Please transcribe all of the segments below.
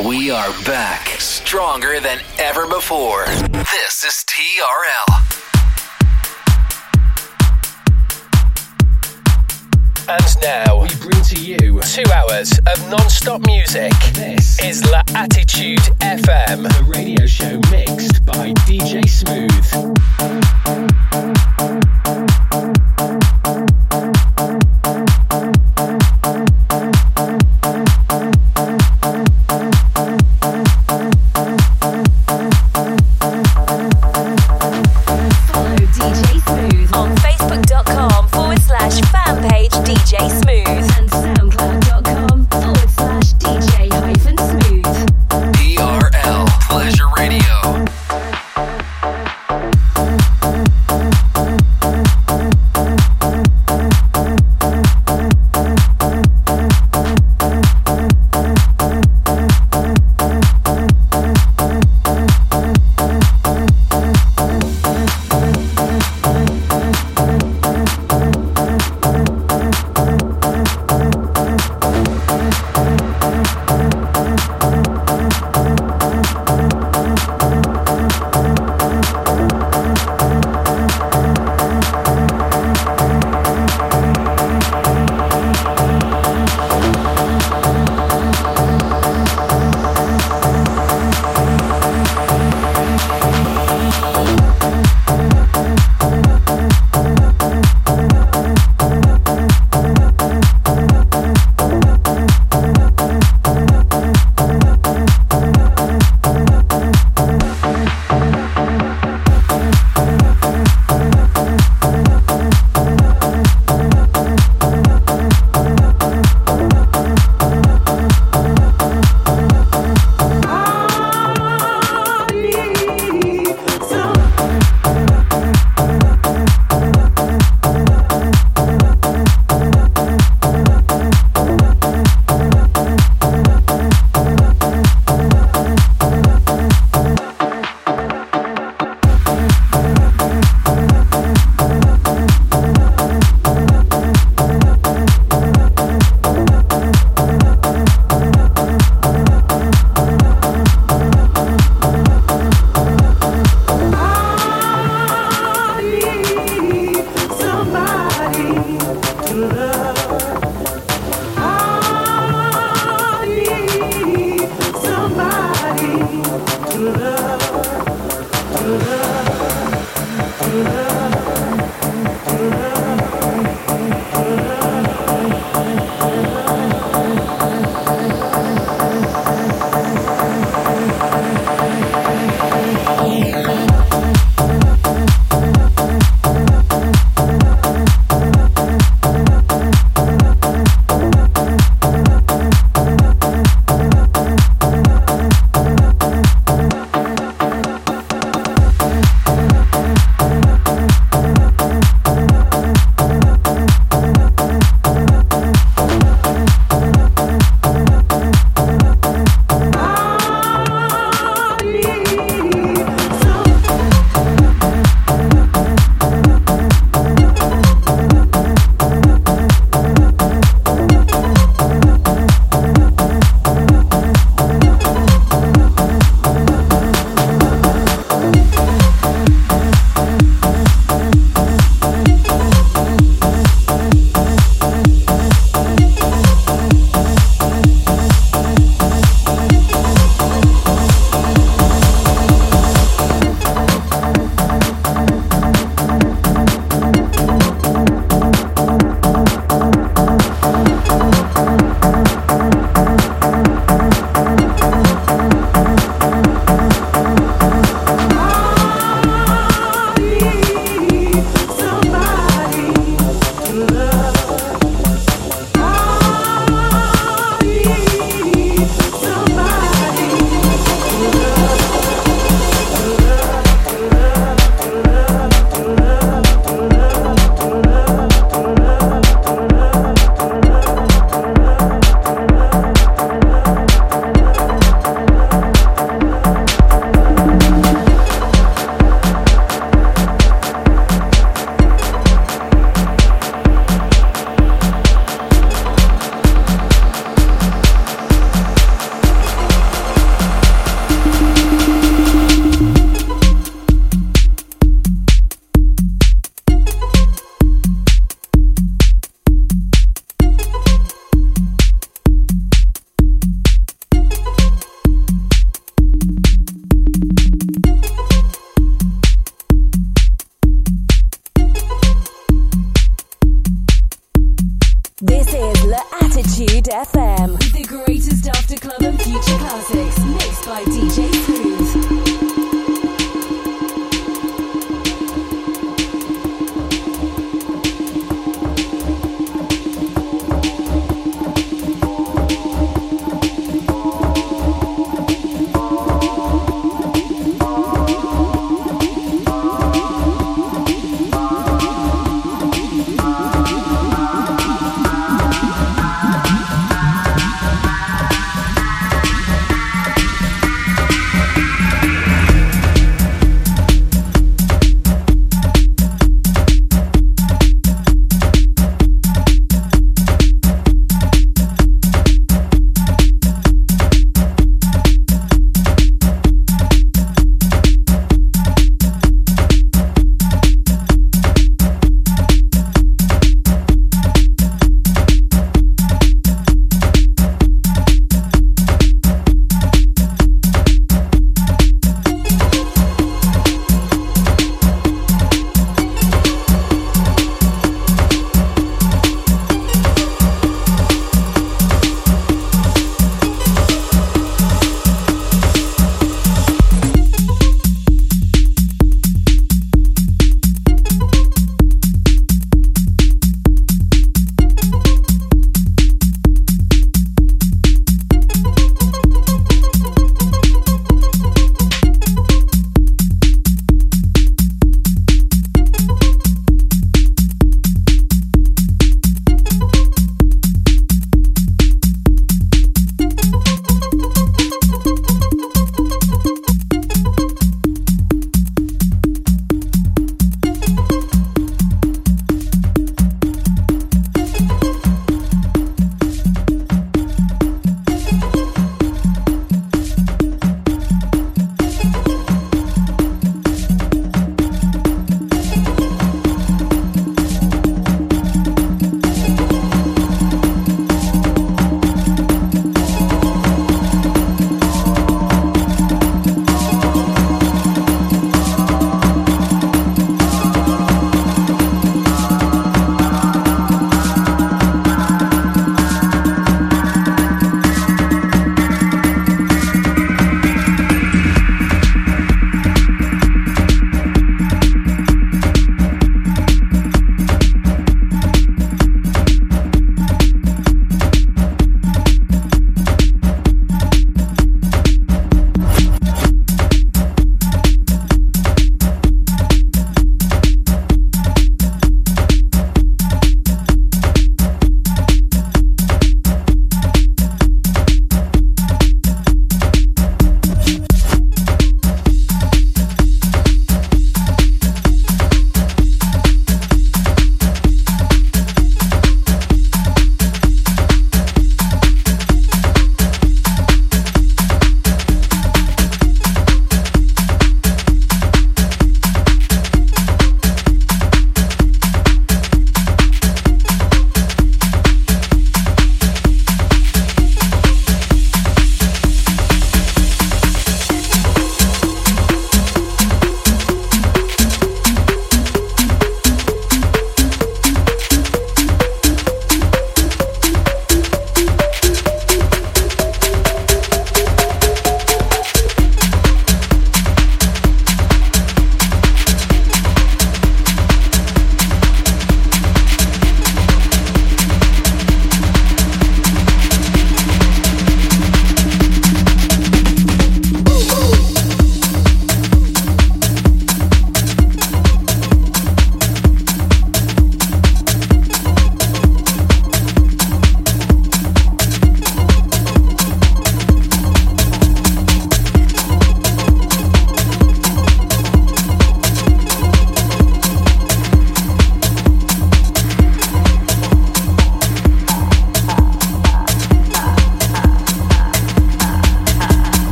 We are back, stronger than ever before. This is TRL. And now we bring to you two hours of non-stop music. This is La Attitude FM, a radio show mixed by DJ Smooth.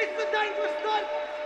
This is a dangerous stunt.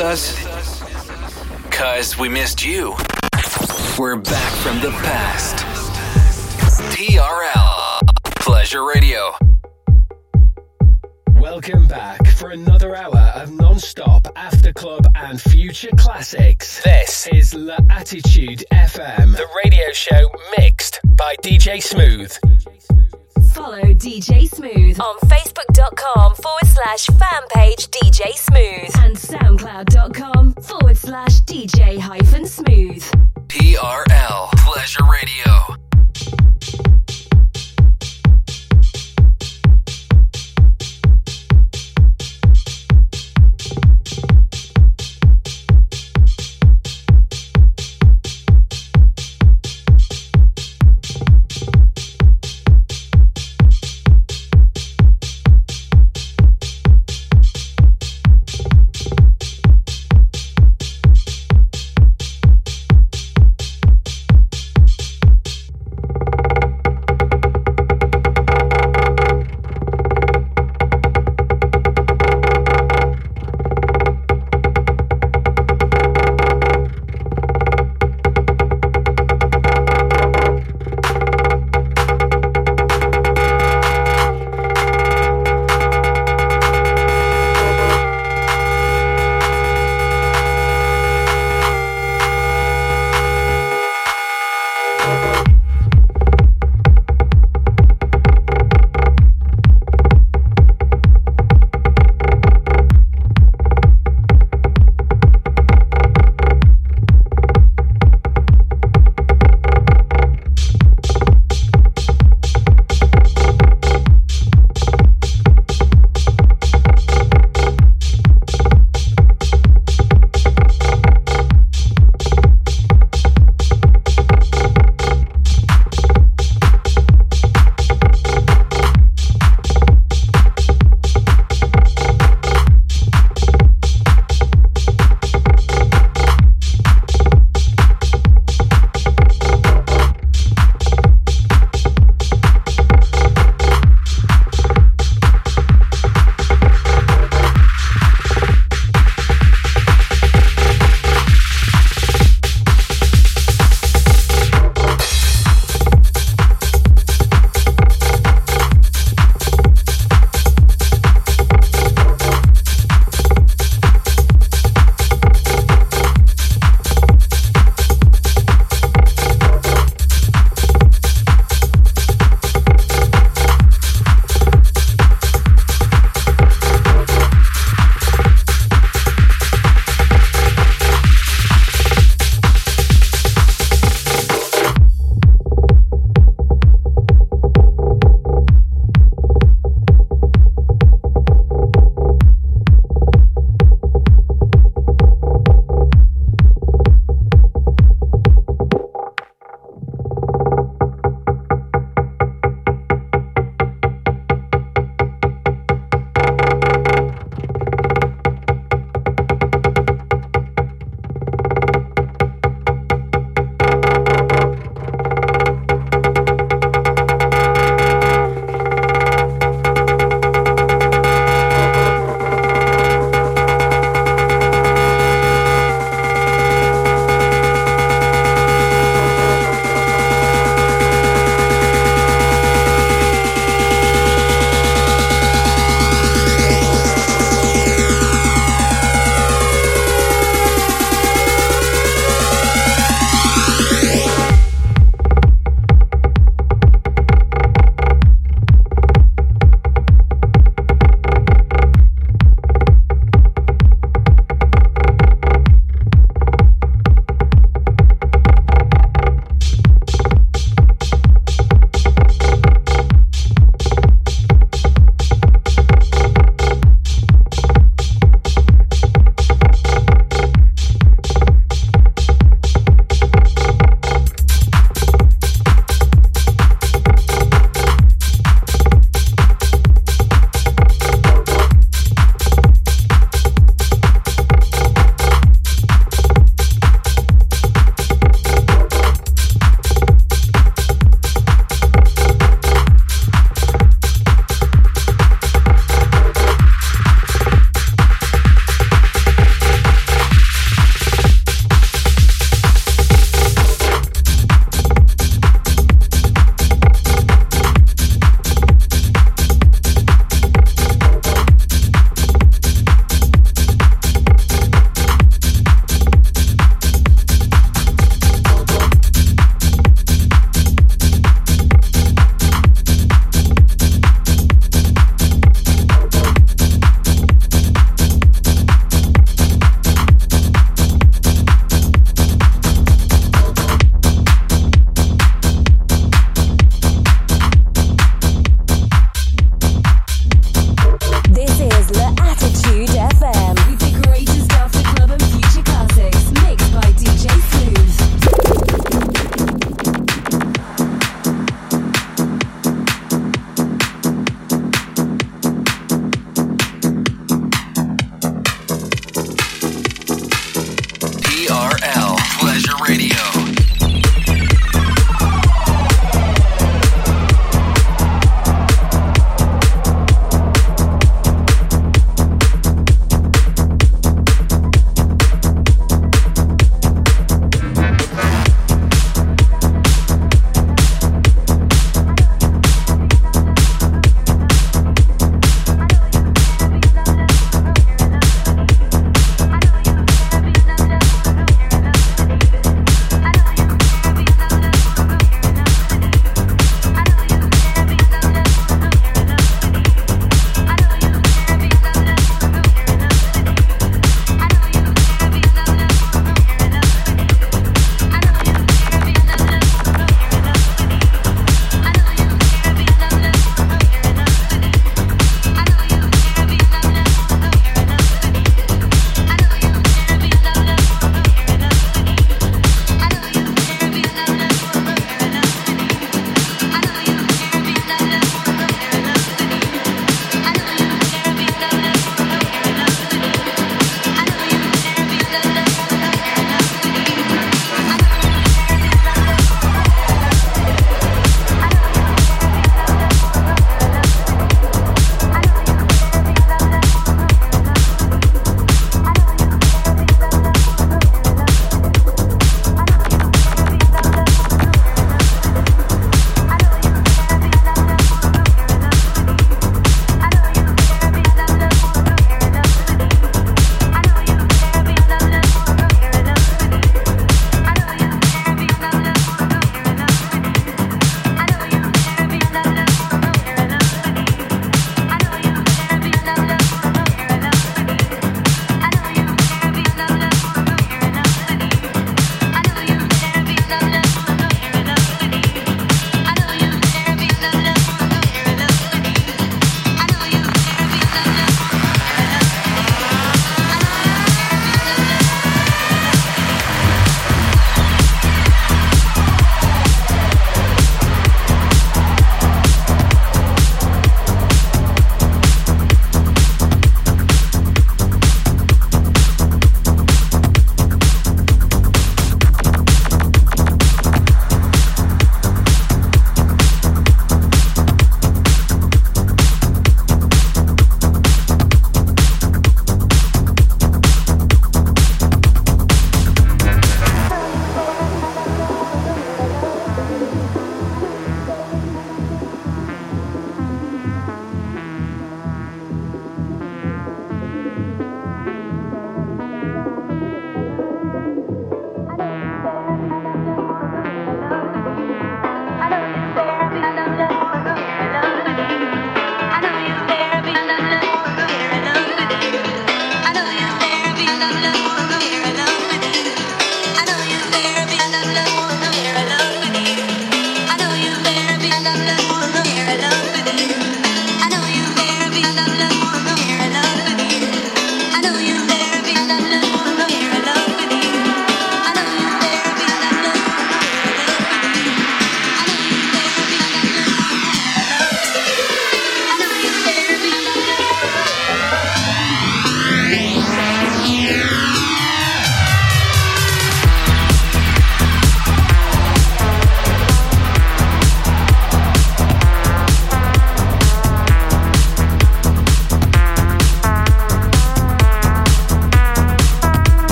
Us? Cause we missed you.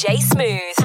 J Smooth.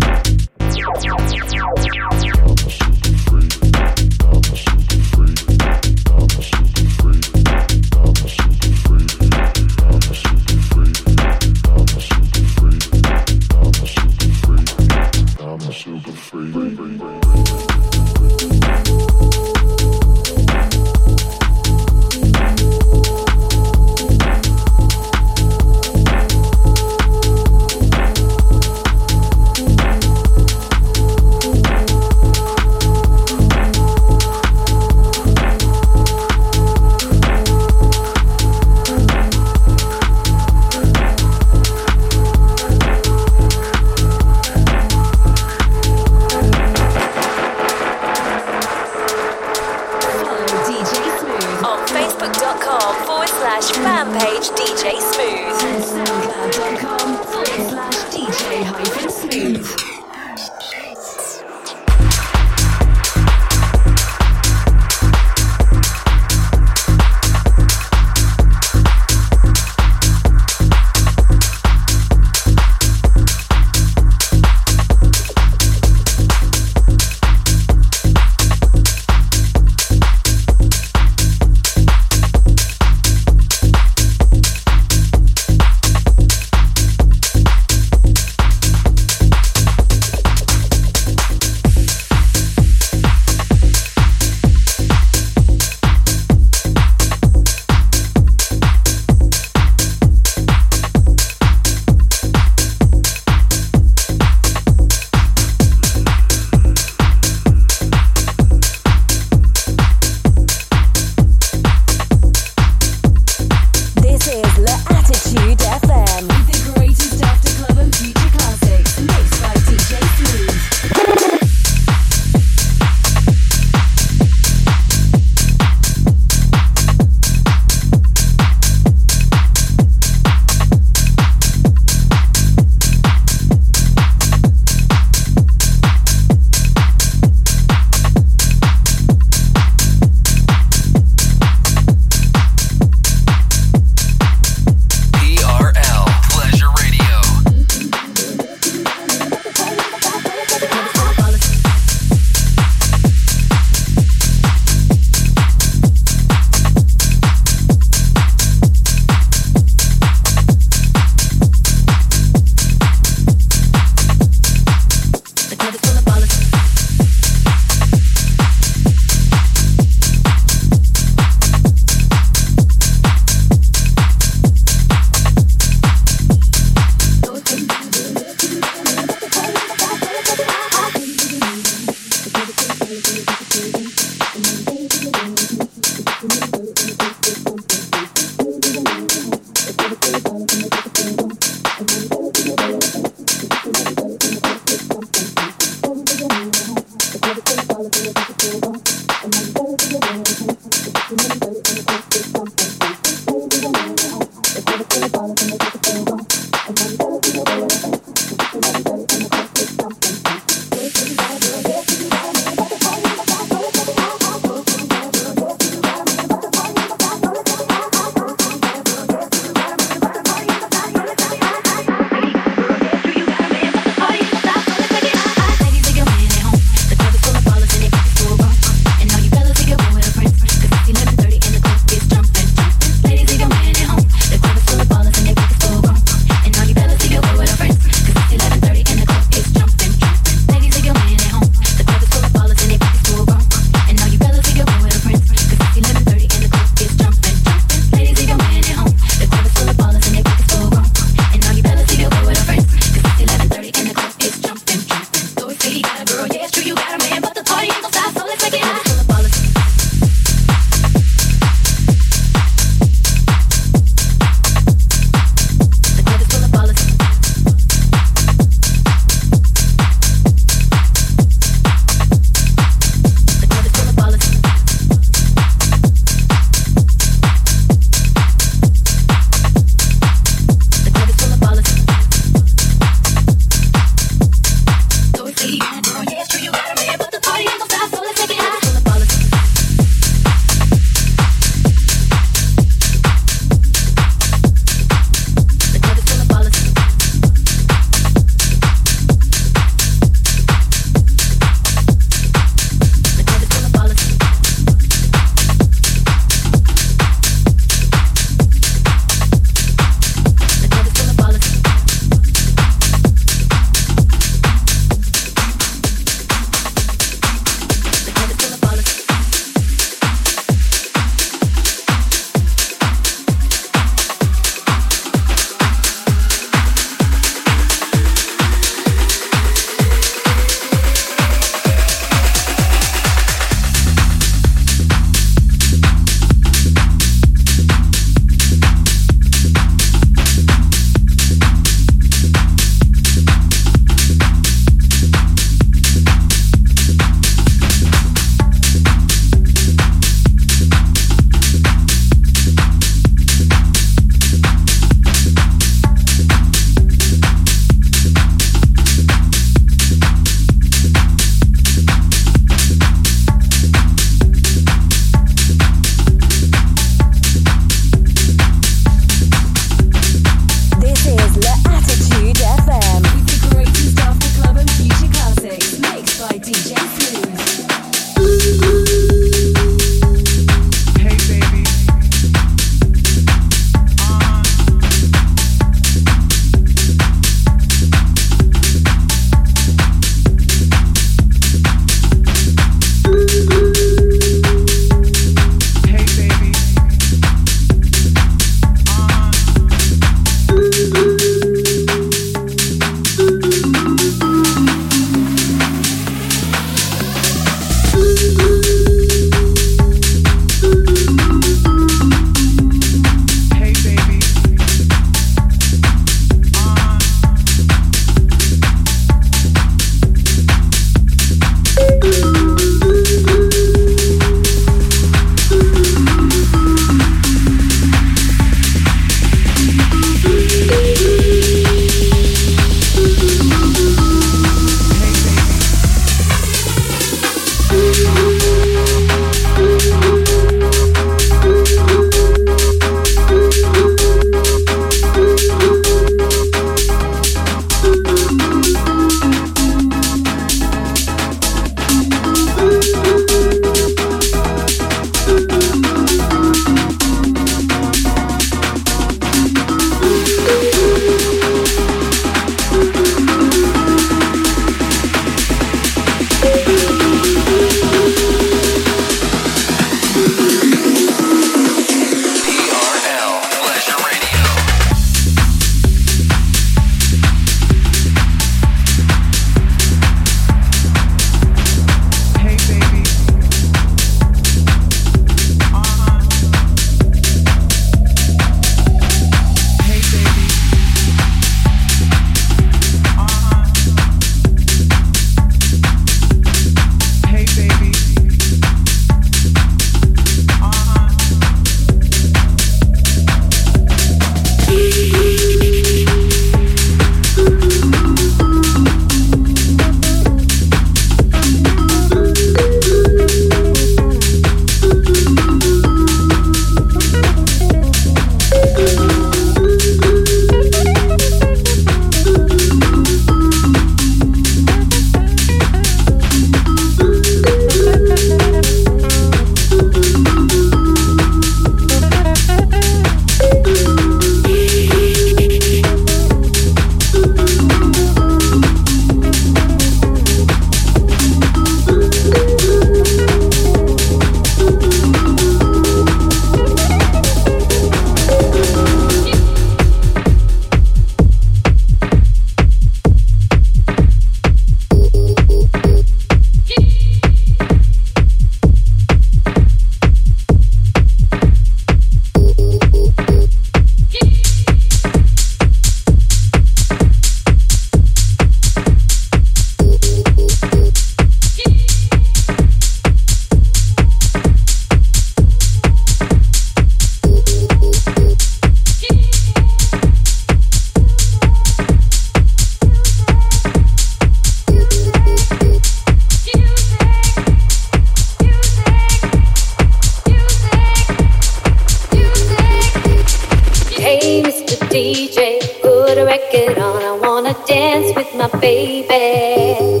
Put a record on. I wanna dance with my baby.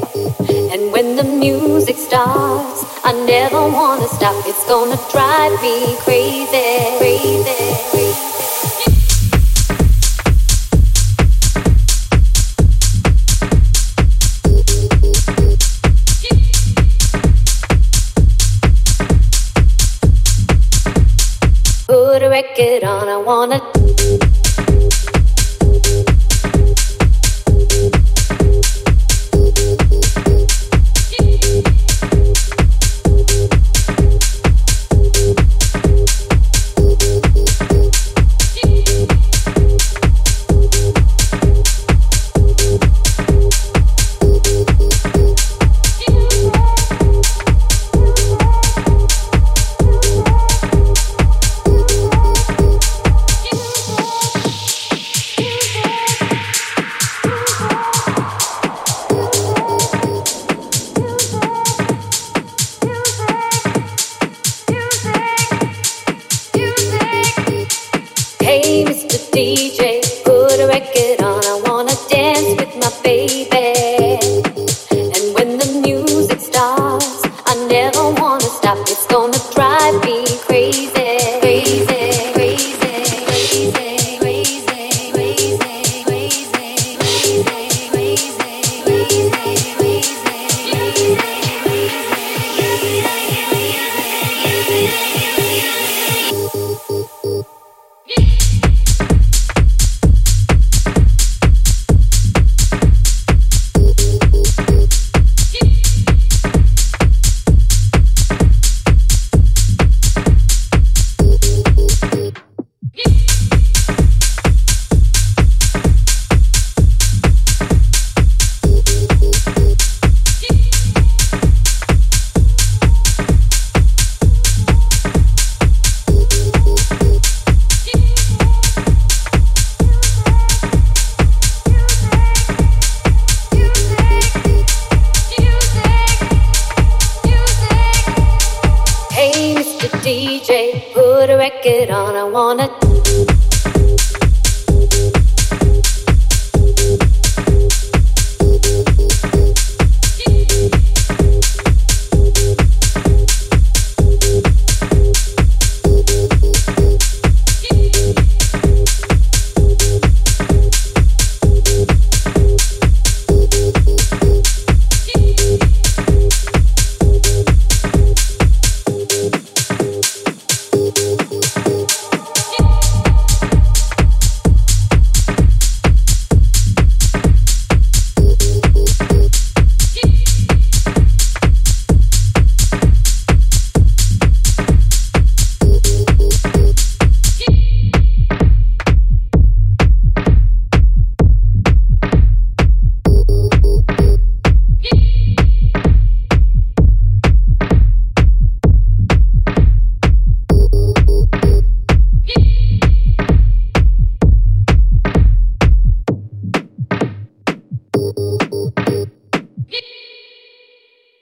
And when the music starts, I never wanna stop. It's gonna drive me crazy, crazy, crazy. Put a record on, I wanna